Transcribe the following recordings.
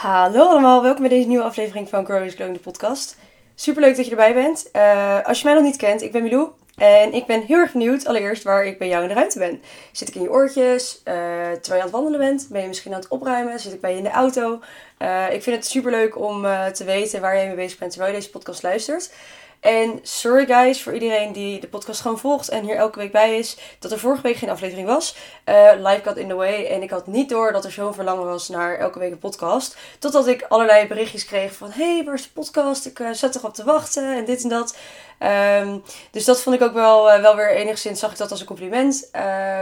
Hallo allemaal, welkom bij deze nieuwe aflevering van Grow is de podcast. Superleuk dat je erbij bent. Uh, als je mij nog niet kent, ik ben Milou en ik ben heel erg benieuwd allereerst waar ik bij jou in de ruimte ben. Zit ik in je oortjes? Uh, terwijl je aan het wandelen bent? Ben je misschien aan het opruimen? Zit ik bij je in de auto? Uh, ik vind het superleuk om te weten waar jij mee bezig bent terwijl je deze podcast luistert. En sorry guys voor iedereen die de podcast gewoon volgt en hier elke week bij is. Dat er vorige week geen aflevering was. Uh, life got in the way. En ik had niet door dat er zo'n verlangen was naar elke week een podcast. Totdat ik allerlei berichtjes kreeg van... Hey, waar is de podcast? Ik uh, zat erop te wachten en dit en dat. Um, dus dat vond ik ook wel, uh, wel weer enigszins... Zag ik dat als een compliment.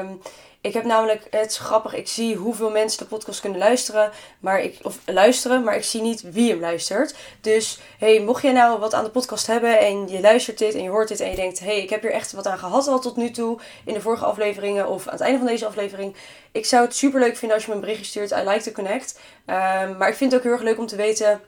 Um, ik heb namelijk, het grappig, ik zie hoeveel mensen de podcast kunnen luisteren, maar ik, of luisteren, maar ik zie niet wie hem luistert. Dus hey, mocht je nou wat aan de podcast hebben en je luistert dit en je hoort dit en je denkt, hey, ik heb hier echt wat aan gehad al tot nu toe in de vorige afleveringen of aan het einde van deze aflevering. Ik zou het super leuk vinden als je me een berichtje stuurt. I like to connect. Um, maar ik vind het ook heel erg leuk om te weten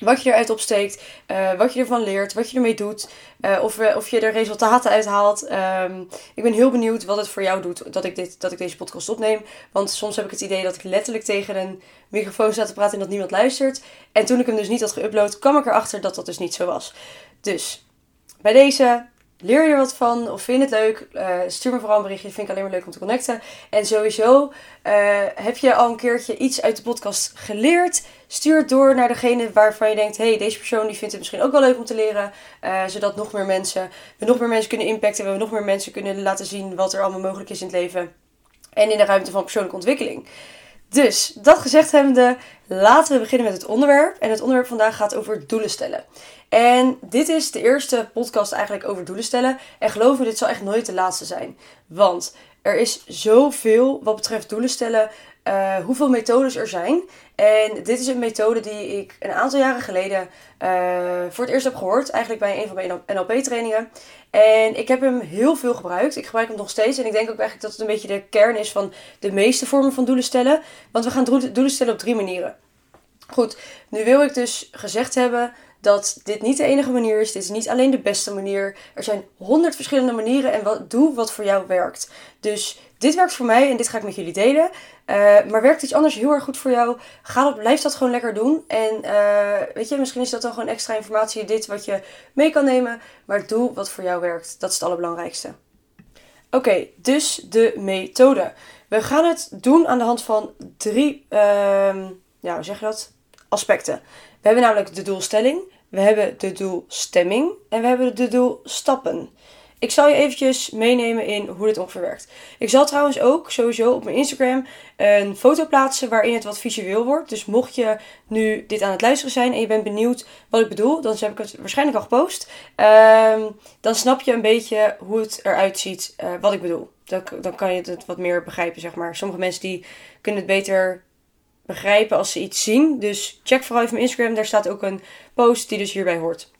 wat je eruit opsteekt, uh, wat je ervan leert, wat je ermee doet, uh, of, of je er resultaten uit haalt. Um, ik ben heel benieuwd wat het voor jou doet dat ik, dit, dat ik deze podcast opneem. Want soms heb ik het idee dat ik letterlijk tegen een microfoon sta te praten en dat niemand luistert. En toen ik hem dus niet had geüpload, kwam ik erachter dat dat dus niet zo was. Dus bij deze, leer je er wat van of vind het leuk, uh, stuur me vooral een berichtje. Vind ik alleen maar leuk om te connecten. En sowieso heb je al een keertje iets uit de podcast geleerd. Stuur door naar degene waarvan je denkt: hey, deze persoon die vindt het misschien ook wel leuk om te leren. Uh, zodat nog meer mensen, we nog meer mensen kunnen impacten. We nog meer mensen kunnen laten zien wat er allemaal mogelijk is in het leven. En in de ruimte van persoonlijke ontwikkeling. Dus, dat gezegd hebbende, laten we beginnen met het onderwerp. En het onderwerp vandaag gaat over doelen stellen. En dit is de eerste podcast eigenlijk over doelen stellen. En geloof me, dit zal echt nooit de laatste zijn. Want er is zoveel wat betreft doelen stellen, uh, hoeveel methodes er zijn. En dit is een methode die ik een aantal jaren geleden uh, voor het eerst heb gehoord. Eigenlijk bij een van mijn NLP-trainingen. En ik heb hem heel veel gebruikt. Ik gebruik hem nog steeds. En ik denk ook eigenlijk dat het een beetje de kern is van de meeste vormen van doelen stellen. Want we gaan doelen stellen op drie manieren. Goed, nu wil ik dus gezegd hebben dat dit niet de enige manier is. Dit is niet alleen de beste manier. Er zijn honderd verschillende manieren en wat, doe wat voor jou werkt. Dus dit werkt voor mij en dit ga ik met jullie delen. Uh, maar werkt iets anders heel erg goed voor jou? Ga dat, blijf dat gewoon lekker doen. En uh, weet je, misschien is dat dan gewoon extra informatie, dit wat je mee kan nemen. Maar doe wat voor jou werkt. Dat is het allerbelangrijkste. Oké, dus de methode. We gaan het doen aan de hand van drie, uh, ja, hoe zeg je dat? Aspecten. We hebben namelijk de doelstelling, we hebben de doelstemming en we hebben de doelstappen. Ik zal je eventjes meenemen in hoe dit ongeveer werkt. Ik zal trouwens ook sowieso op mijn Instagram een foto plaatsen waarin het wat visueel wordt. Dus mocht je nu dit aan het luisteren zijn en je bent benieuwd wat ik bedoel, dan heb ik het waarschijnlijk al gepost. Um, dan snap je een beetje hoe het eruit ziet uh, wat ik bedoel. Dan, dan kan je het wat meer begrijpen, zeg maar. Sommige mensen die kunnen het beter begrijpen als ze iets zien. Dus check vooral even mijn Instagram. Daar staat ook een post die dus hierbij hoort.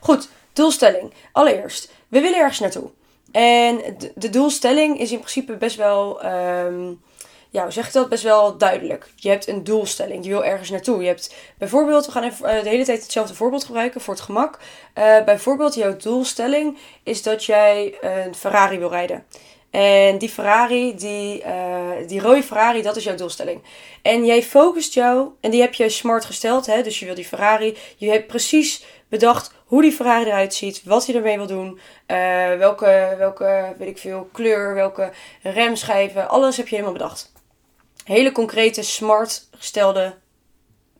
Goed, doelstelling. Allereerst, we willen ergens naartoe. En de, doelstelling is in principe best wel, um, ja, zeg je dat? Best wel duidelijk. Je hebt een doelstelling. Je wil ergens naartoe. Je hebt bijvoorbeeld, we gaan even uh, de hele tijd hetzelfde voorbeeld gebruiken voor het gemak. Uh, bijvoorbeeld, jouw doelstelling is dat jij een Ferrari wil rijden. En die Ferrari, die, uh, die rode Ferrari, dat is jouw doelstelling. En jij focust jou, en die heb je smart gesteld, hè? dus je wil die Ferrari. Je hebt precies bedacht hoe die Ferrari eruit ziet, wat je ermee wil doen, uh, welke, welke, weet ik veel, kleur, welke remschijven, alles heb je helemaal bedacht. Hele concrete, smart gestelde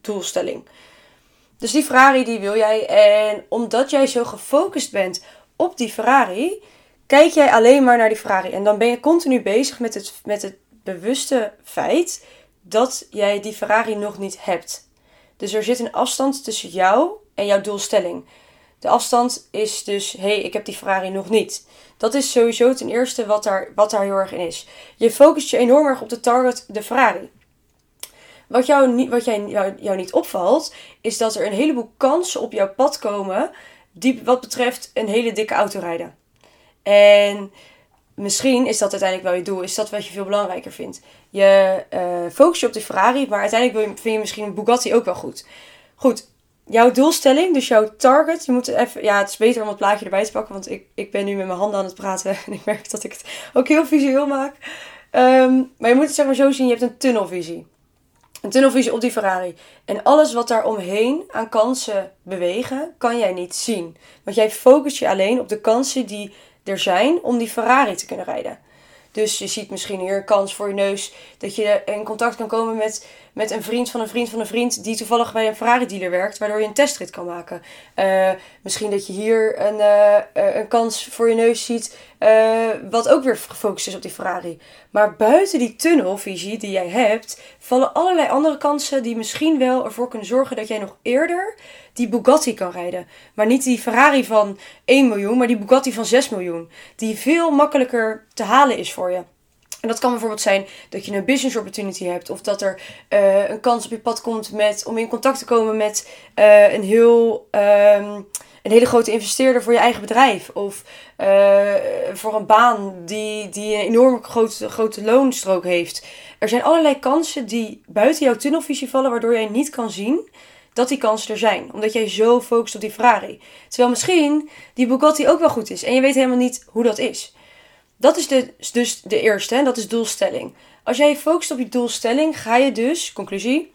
doelstelling. Dus die Ferrari, die wil jij. En omdat jij zo gefocust bent op die Ferrari, kijk jij alleen maar naar die Ferrari. En dan ben je continu bezig met het, met het bewuste feit dat jij die Ferrari nog niet hebt. Dus er zit een afstand tussen jou en jouw doelstelling. De afstand is dus, hé, hey, ik heb die Ferrari nog niet. Dat is sowieso ten eerste wat daar, wat daar heel erg in is. Je focust je enorm erg op de target, de Ferrari. Wat, jou, niet, wat jij, jou, jou niet opvalt, is dat er een heleboel kansen op jouw pad komen. Die, wat betreft een hele dikke auto rijden. En misschien is dat uiteindelijk wel je doel, is dat wat je veel belangrijker vindt. Je uh, focus je op de Ferrari, maar uiteindelijk vind je misschien een Bugatti ook wel goed. Goed, jouw doelstelling, dus jouw target, je moet even, ja, het is beter om het plaatje erbij te pakken, want ik, ik ben nu met mijn handen aan het praten en ik merk dat ik het ook heel visueel maak. Um, maar je moet het zeg maar zo zien, je hebt een tunnelvisie. Een tunnelvisie op die Ferrari. En alles wat daar omheen aan kansen bewegen, kan jij niet zien. Want jij focust je alleen op de kansen die er zijn om die Ferrari te kunnen rijden. Dus je ziet misschien hier een kans voor je neus dat je in contact kan komen met, met een vriend van een vriend van een vriend die toevallig bij een Ferrari dealer werkt, waardoor je een testrit kan maken. Uh, misschien dat je hier een, uh, een kans voor je neus ziet, wat ook weer gefocust is op die Ferrari. Maar buiten die tunnelvisie die jij hebt, vallen allerlei andere kansen die misschien wel ervoor kunnen zorgen dat jij nog eerder die Bugatti kan rijden. Maar niet die Ferrari van 1 miljoen, maar die Bugatti van 6 miljoen. Die veel makkelijker te halen is voor je. En dat kan bijvoorbeeld zijn dat je een business opportunity hebt. Of dat er uh, een kans op je pad komt met, om in contact te komen met uh, een, heel, um, een hele grote investeerder voor je eigen bedrijf. Of uh, voor een baan die, die een enorm grote, grote loonstrook heeft. Er zijn allerlei kansen die buiten jouw tunnelvisie vallen, waardoor jij niet kan zien dat die kansen er zijn. Omdat jij zo focust op die Ferrari. Terwijl misschien die Bugatti ook wel goed is. En je weet helemaal niet hoe dat is. Dat is dus de eerste. En dat is doelstelling. Als jij focust op je doelstelling, ga je dus, conclusie,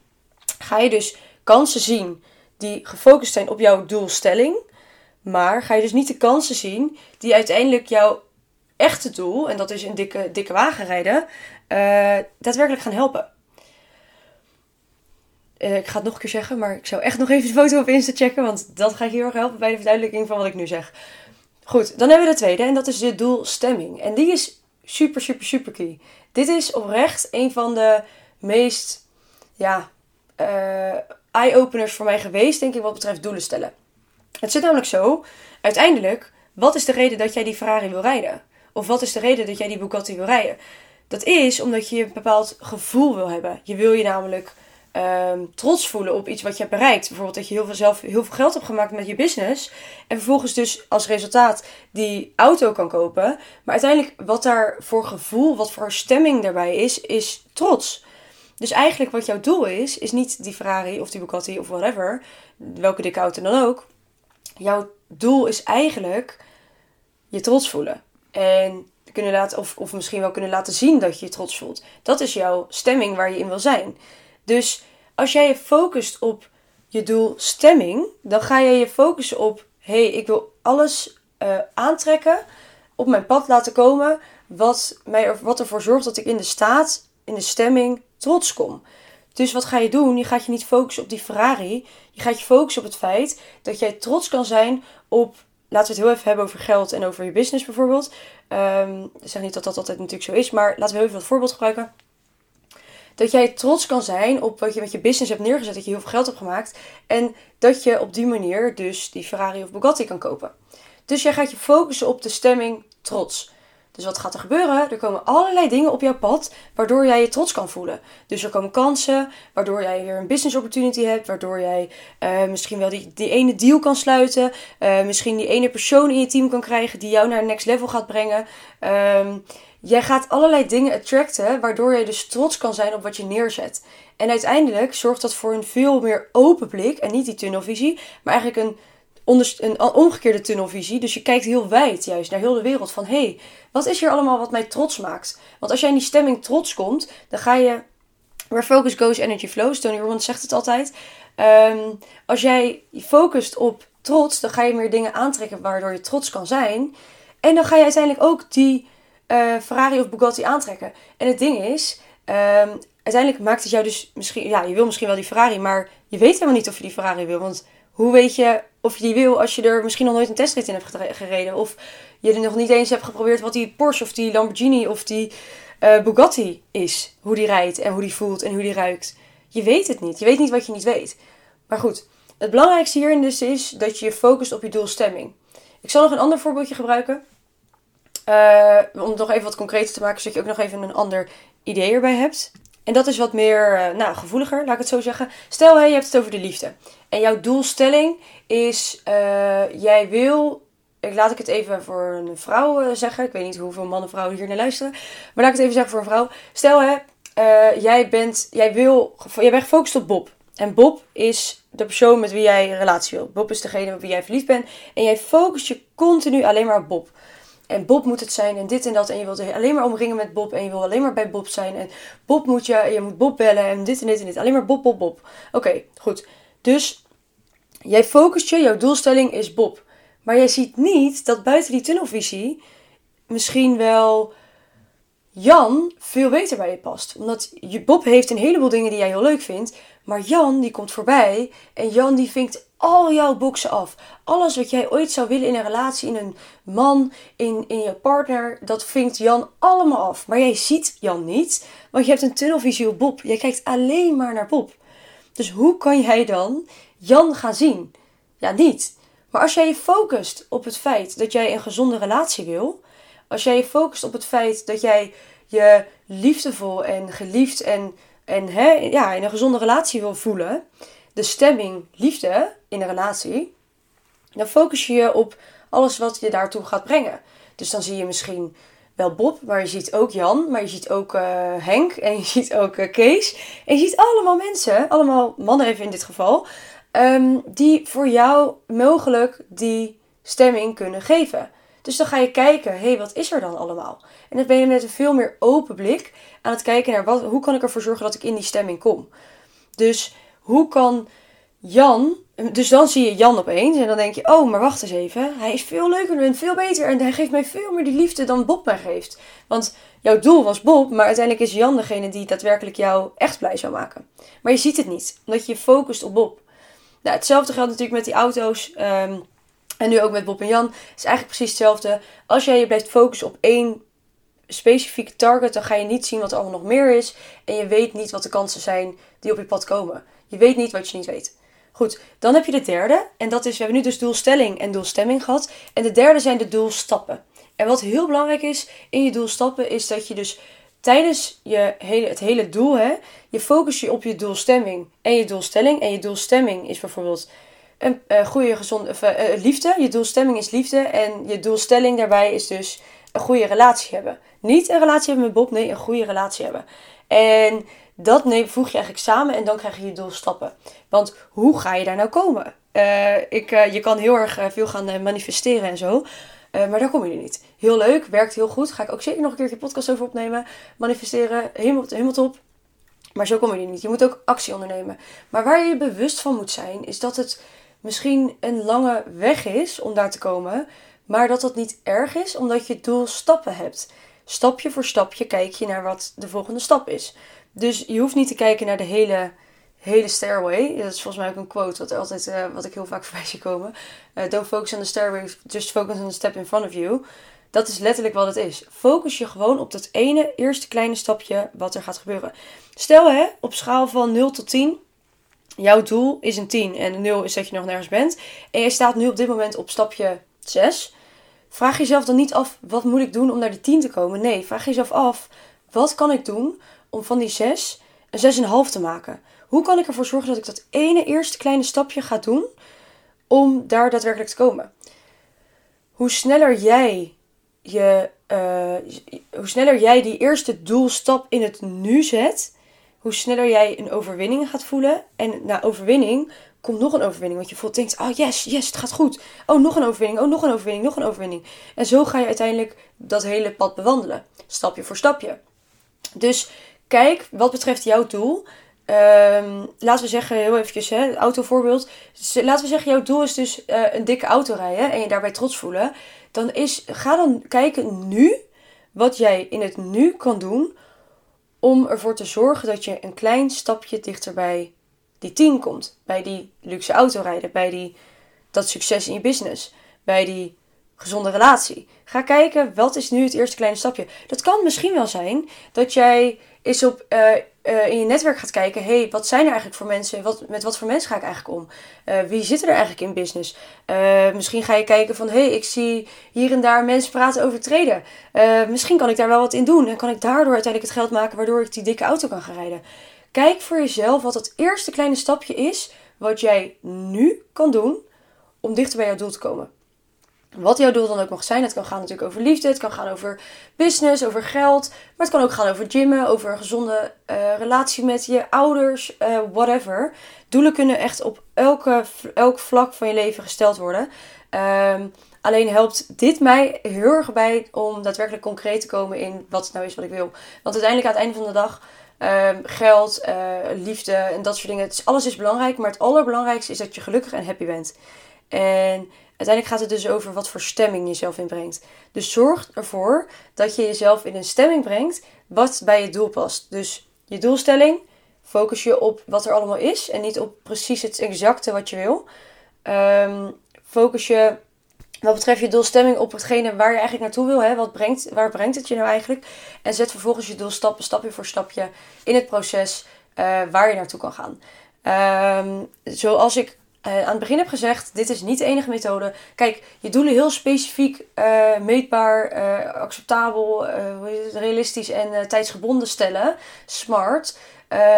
ga je dus kansen zien die gefocust zijn op jouw doelstelling. Maar ga je dus niet de kansen zien die uiteindelijk jouw echte doel, en dat is een dikke, dikke wagen rijden, uh, daadwerkelijk gaan helpen. Uh, ik ga het nog een keer zeggen, maar ik zou echt nog even de foto op Insta checken. Want dat gaat heel erg helpen bij de verduidelijking van wat ik nu zeg. Goed, dan hebben we de tweede en dat is de doelstemming. En die is super, super, super key. Dit is oprecht een van de meest ja, uh, eye-openers voor mij geweest, denk ik, wat betreft doelen stellen. Het zit namelijk zo, uiteindelijk, wat is de reden dat jij die Ferrari wil rijden? Of wat is de reden dat jij die Bugatti wil rijden? Dat is omdat je een bepaald gevoel wil hebben. Je wil je namelijk um, trots voelen op iets wat je hebt bereikt. Bijvoorbeeld dat je heel veel, zelf heel veel geld hebt gemaakt met je business. En vervolgens dus als resultaat die auto kan kopen. Maar uiteindelijk wat daar voor gevoel, wat voor stemming daarbij is, is trots. Dus eigenlijk wat jouw doel is, is niet die Ferrari of die Bugatti of whatever. Welke dikke auto dan ook. Jouw doel is eigenlijk je trots voelen. En kunnen laten, of, of misschien wel kunnen laten zien dat je je trots voelt. Dat is jouw stemming waar je in wil zijn. Dus als jij je focust op je doelstemming, dan ga je je focussen op: hé, hey, ik wil alles uh, aantrekken, op mijn pad laten komen, wat, mij, wat ervoor zorgt dat ik in de staat, in de stemming trots kom. Dus wat ga je doen? Je gaat je niet focussen op die Ferrari. Je gaat je focussen op het feit dat jij trots kan zijn op. Laten we het heel even hebben over geld en over je business bijvoorbeeld. Um, ik zeg niet dat dat altijd natuurlijk zo is, maar laten we heel even dat voorbeeld gebruiken dat jij trots kan zijn op wat je met je business hebt neergezet, dat je heel veel geld hebt gemaakt. En dat je op die manier dus die Ferrari of Bugatti kan kopen. Dus jij gaat je focussen op de stemming trots. Dus wat gaat er gebeuren? Er komen allerlei dingen op jouw pad waardoor jij je trots kan voelen. Dus er komen kansen, waardoor jij weer een business opportunity hebt, waardoor jij uh, misschien wel die, die ene deal kan sluiten, uh, misschien die ene persoon in je team kan krijgen die jou naar een next level gaat brengen. Uh, Jij gaat allerlei dingen attracten, waardoor je dus trots kan zijn op wat je neerzet. En uiteindelijk zorgt dat voor een veel meer open blik. En niet die tunnelvisie, maar eigenlijk een, een omgekeerde tunnelvisie. Dus je kijkt heel wijd juist naar heel de wereld. Van hé, hey, wat is hier allemaal wat mij trots maakt? Want als jij in die stemming trots komt, dan ga je. Where focus goes, energy flows. Tony Robbins zegt het altijd. Um, als jij focust op trots, dan ga je meer dingen aantrekken waardoor je trots kan zijn. En dan ga je uiteindelijk ook die uh, Ferrari of Bugatti aantrekken. En het ding is, um, uiteindelijk maakt het jou dus misschien, ja, je wil misschien wel die Ferrari, maar je weet helemaal niet of je die Ferrari wil. Want hoe weet je of je die wil als je er misschien nog nooit een testrit in hebt gereden? Of je er nog niet eens hebt geprobeerd wat die Porsche of die Lamborghini of die uh, Bugatti is. Hoe die rijdt en hoe die voelt en hoe die ruikt. Je weet het niet. Je weet niet wat je niet weet. Maar goed, het belangrijkste hierin dus is dat je je focust op je doelstemming. Ik zal nog een ander voorbeeldje gebruiken. Uh, om het nog even wat concreter te maken, zodat je ook nog even een ander idee erbij hebt. En dat is wat meer uh, nou, gevoeliger, laat ik het zo zeggen. Stel, hey, je hebt het over de liefde. En jouw doelstelling is, uh, jij wil, ik laat ik het even voor een vrouw zeggen. Ik weet niet hoeveel mannen en vrouwen hier naar luisteren. Maar laat ik het even zeggen voor een vrouw. Stel, hè, jij, bent, jij, wil, jij bent gefocust op Bob. En Bob is de persoon met wie jij een relatie wil. Bob is degene met wie jij verliefd bent. En jij focust je continu alleen maar op Bob. En Bob moet het zijn en dit en dat. En je wilt alleen maar omringen met Bob. En je wil alleen maar bij Bob zijn. En Bob moet je, je moet Bob bellen en dit en dit en dit. Alleen maar Bob, Bob, Bob. Oké, goed. Dus jij focust je, jouw doelstelling is Bob. Maar jij ziet niet dat buiten die tunnelvisie misschien wel Jan veel beter bij je past. Omdat Bob heeft een heleboel dingen die jij heel leuk vindt. Maar Jan die komt voorbij en Jan die vinkt al jouw boxen af. Alles wat jij ooit zou willen in een relatie, in een man, in, in je partner, dat vinkt Jan allemaal af. Maar jij ziet Jan niet, want je hebt een tunnelvisie op Bob. Jij kijkt alleen maar naar Bob. Dus hoe kan jij dan Jan gaan zien? Ja, niet. Maar als jij je focust op het feit dat jij een gezonde relatie wil, als jij je focust op het feit dat jij je liefdevol en geliefd en, en hè, ja, in een gezonde relatie wil voelen, de stemming liefde in een relatie, dan focus je je op alles wat je daartoe gaat brengen. Dus dan zie je misschien wel Bob, maar je ziet ook Jan, maar je ziet ook uh, Henk en je ziet ook uh, Kees. En je ziet allemaal mensen, allemaal mannen even in dit geval, um, die voor jou mogelijk die stemming kunnen geven. Dus dan ga je kijken, hé, hey, wat is er dan allemaal? En dan ben je met een veel meer open blik aan het kijken naar wat, hoe kan ik ervoor zorgen dat ik in die stemming kom. Dus hoe kan Jan, dus dan zie je Jan opeens en dan denk je, oh, maar wacht eens even, hij is veel leuker en veel beter en hij geeft mij veel meer die liefde dan Bob mij geeft. Want jouw doel was Bob, maar uiteindelijk is Jan degene die daadwerkelijk jou echt blij zou maken. Maar je ziet het niet, omdat je je focust op Bob. Nou, hetzelfde geldt natuurlijk met die auto's. Ehm, en nu ook met Bob en Jan. Is eigenlijk precies hetzelfde. Als jij je blijft focussen op één specifieke target, dan ga je niet zien wat er allemaal nog meer is. En je weet niet wat de kansen zijn die op je pad komen. Je weet niet wat je niet weet. Goed, dan heb je de derde. En dat is, we hebben nu dus doelstelling en doelstemming gehad. En de derde zijn de doelstappen. En wat heel belangrijk is in je doelstappen, is dat je dus tijdens je hele, het hele doel, hè, je focus je op je doelstemming en je doelstelling. En je doelstemming is bijvoorbeeld een uh, goede gezonde uh, liefde. Je doelstemming is liefde. En je doelstelling daarbij is dus een goede relatie hebben. Niet een relatie hebben met Bob, nee, een goede relatie hebben. En dat neem, voeg je eigenlijk samen en dan krijg je je doelstappen. Want hoe ga je daar nou komen? Ik, je kan heel erg veel gaan manifesteren en zo. maar daar kom je niet. Heel leuk, werkt heel goed. Ga ik ook zeker nog een keertje podcast over opnemen. Manifesteren, helemaal, helemaal top. Maar zo kom je er niet. Je moet ook actie ondernemen. Maar waar je je bewust van moet zijn, is dat het misschien een lange weg is om daar te komen, maar dat dat niet erg is omdat je doel stappen hebt. Stapje voor stapje kijk je naar wat de volgende stap is. Dus je hoeft niet te kijken naar de hele, hele stairway. Dat is volgens mij ook een quote wat, altijd, uh, wat ik heel vaak voorbij zie komen. Uh, don't focus on the stairway, just focus on the step in front of you. Dat is letterlijk wat het is. Focus je gewoon op dat ene eerste kleine stapje wat er gaat gebeuren. Stel hè, op schaal van 0 tot 10 jouw doel is een 10 en een 0 is dat je nog nergens bent. En je staat nu op dit moment op stapje 6. Vraag jezelf dan niet af, wat moet ik doen om naar die 10 te komen? Nee, vraag jezelf af, wat kan ik doen om van die 6 een 6,5 te maken? Hoe kan ik ervoor zorgen dat ik dat ene eerste kleine stapje ga doen om daar daadwerkelijk te komen? Hoe sneller jij je, uh, hoe sneller jij die eerste doelstap in het nu zet, hoe sneller jij een overwinning gaat voelen. En na overwinning komt nog een overwinning. Want je voelt, denkt, oh yes, yes, het gaat goed. Oh, nog een overwinning, oh, nog een overwinning, nog een overwinning. En zo ga je uiteindelijk dat hele pad bewandelen. Stapje voor stapje. Dus kijk, wat betreft jouw doel. Um, laten we zeggen, heel eventjes, hè, autovoorbeeld. Laten we zeggen, jouw doel is dus uh, een dikke auto rijden en je daarbij trots voelen. Dan is, ga dan kijken nu wat jij in het nu kan doen om ervoor te zorgen dat je een klein stapje dichter bij die 10 komt. Bij die luxe autorijden, bij die, dat succes in je business, bij die gezonde relatie. Ga kijken, wat is nu het eerste kleine stapje? Dat kan misschien wel zijn dat jij eens op uh, uh, in je netwerk gaat kijken, hey, wat zijn er eigenlijk voor mensen? Wat, met wat voor mensen ga ik eigenlijk om? Uh, wie zitten er eigenlijk in business? misschien ga je kijken van, hey, ik zie hier en daar mensen praten over treden. misschien kan ik daar wel wat in doen en kan ik daardoor uiteindelijk het geld maken waardoor ik die dikke auto kan gaan rijden. Kijk voor jezelf wat het eerste kleine stapje is wat jij nu kan doen om dichter bij jouw doel te komen. Wat jouw doel dan ook mag zijn. Het kan gaan natuurlijk over liefde. Het kan gaan over business, over geld. Maar het kan ook gaan over gymmen, over een gezonde uh, relatie met je ouders, uh, whatever. Doelen kunnen echt op elke, elk vlak van je leven gesteld worden. Um, Alleen helpt dit mij heel erg bij om daadwerkelijk concreet te komen in wat het nou is wat ik wil. Want uiteindelijk aan het einde van de dag, ehm, geld, uh, liefde en dat soort dingen, het is, alles is belangrijk. Maar het allerbelangrijkste is dat je gelukkig en happy bent. En uiteindelijk gaat het dus over wat voor stemming je zelf inbrengt. Dus zorg ervoor dat je jezelf in een stemming brengt wat bij je doel past. Dus je doelstelling, focus je op wat er allemaal is en niet op precies het exacte wat je wil. Um, focus je wat betreft je doelstemming op hetgene waar je eigenlijk naartoe wil. Hè? Wat brengt, waar brengt het je nou eigenlijk? En zet vervolgens je doel stappen, stapje voor stapje in het proces uh, waar je naartoe kan gaan. Um, zoals ik uh, aan het begin heb gezegd, dit is niet de enige methode. Kijk, je doelen heel specifiek, uh, meetbaar, acceptabel, realistisch en tijdsgebonden stellen. Smart.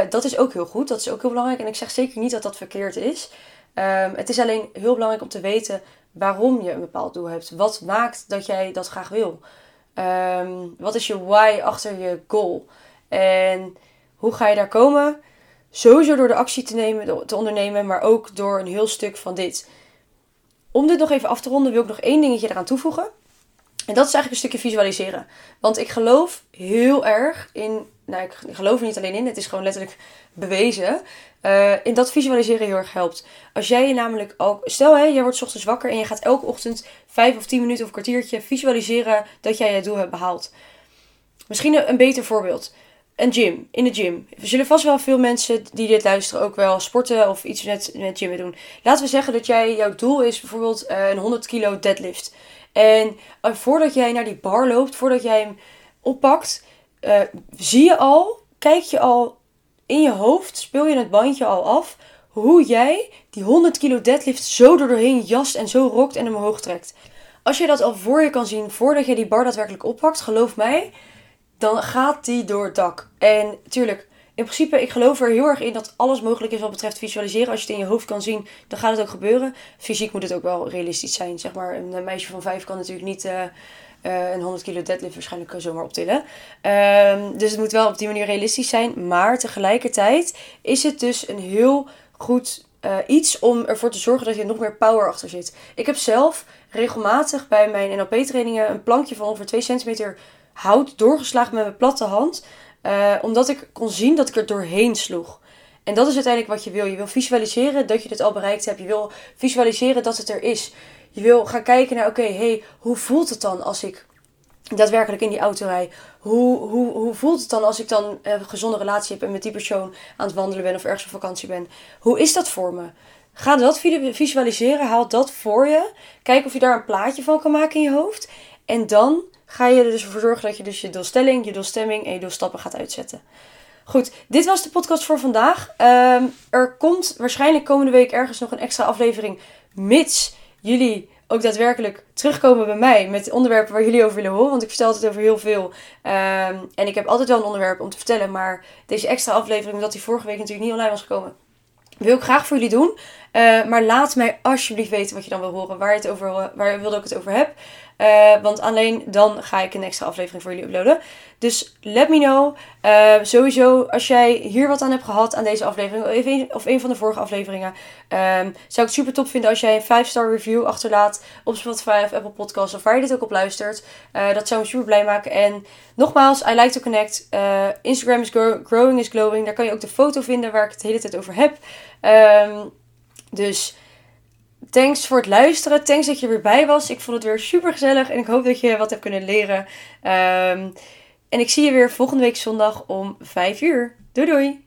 dat is ook heel goed. Dat is ook heel belangrijk. En ik zeg zeker niet dat dat verkeerd is. Um, het is alleen heel belangrijk om te weten waarom je een bepaald doel hebt. Wat maakt dat jij dat graag wil? Um, wat is je why achter je goal? En hoe ga je daar komen? Sowieso door de actie te, nemen, te ondernemen, maar ook door een heel stuk van dit. Om dit nog even af te ronden, wil ik nog één dingetje eraan toevoegen. En dat is eigenlijk een stukje visualiseren. Want ik geloof heel erg in. Nou, ik geloof er niet alleen in, het is gewoon letterlijk bewezen. Uh, in dat visualiseren heel erg helpt. Als jij je namelijk ook. Stel hè, jij wordt ochtends wakker en je gaat elke ochtend 5 of 10 minuten of kwartiertje visualiseren dat jij je doel hebt behaald. Misschien een, beter voorbeeld. Een gym, in de gym. Er zullen vast wel veel mensen die dit luisteren ook wel sporten of iets met, met doen. Laten we zeggen dat jij, jouw doel is bijvoorbeeld uh, een 100 kilo deadlift. En uh, voordat jij naar die bar loopt, voordat jij hem oppakt, zie je al, kijk je al in je hoofd speel je het bandje al af hoe jij die 100 kilo deadlift zo doorheen jast en zo rokt en omhoog trekt. Als je dat al voor je kan zien voordat je die bar daadwerkelijk oppakt, geloof mij, dan gaat die door het dak. En tuurlijk, in principe, ik geloof er heel erg in dat alles mogelijk is wat betreft visualiseren. Als je het in je hoofd kan zien, dan gaat het ook gebeuren. Fysiek moet het ook wel realistisch zijn. Zeg maar, een meisje van vijf kan natuurlijk niet uh, uh, een 100 kilo deadlift waarschijnlijk zomaar optillen. Um, dus het moet wel op die manier realistisch zijn. Maar tegelijkertijd is het dus een heel goed iets om ervoor te zorgen dat je nog meer power achter zit. Ik heb zelf regelmatig bij mijn NLP-trainingen een plankje van ongeveer 2 centimeter hout doorgeslagen met mijn platte hand. Uh, omdat ik kon zien dat ik er doorheen sloeg. En dat is uiteindelijk wat je wil. Je wil visualiseren dat je dit al bereikt hebt. Je wil visualiseren dat het er is. Je wil gaan kijken naar, oké, hey, hoe voelt het dan als ik daadwerkelijk in die auto rij? Hoe, hoe, hoe voelt het dan als ik dan een gezonde relatie heb en met die persoon aan het wandelen ben of ergens op vakantie ben? Hoe is dat voor me? Ga dat visualiseren, haal dat voor je. Kijk of je daar een plaatje van kan maken in je hoofd. En dan ga je er dus voor zorgen dat je dus je doelstelling, je doelstemming en je doelstappen gaat uitzetten. Goed, dit was de podcast voor vandaag. Um, er komt waarschijnlijk komende week ergens nog een extra aflevering, mits jullie ook daadwerkelijk terugkomen bij mij met onderwerpen waar jullie over willen horen. Want ik vertel het over heel veel. Um, en ik heb altijd wel een onderwerp om te vertellen. Maar deze extra aflevering, omdat die vorige week natuurlijk niet online was gekomen, wil ik graag voor jullie doen. Uh, maar laat mij alsjeblieft weten wat je dan wil horen. Waar, je het over, waar wil dat ik het over heb. Uh, want alleen dan ga ik een extra aflevering voor jullie uploaden. Dus let me know. Uh, sowieso, als jij hier wat aan hebt gehad aan deze aflevering, of een, van de vorige afleveringen, um, zou ik het super top vinden als jij een 5-star review achterlaat op Spotify of Apple Podcasts of waar je dit ook op luistert. Uh, dat zou me super blij maken. En nogmaals, I like to connect. Instagram is growing is glowing. Daar kan je ook de foto vinden waar ik het de hele tijd over heb. Um, dus thanks voor het luisteren. Thanks dat je er weer bij was. Ik vond het weer super gezellig en ik hoop dat je wat hebt kunnen leren. Um, en ik zie je weer volgende week zondag om 5 uur. Doei doei!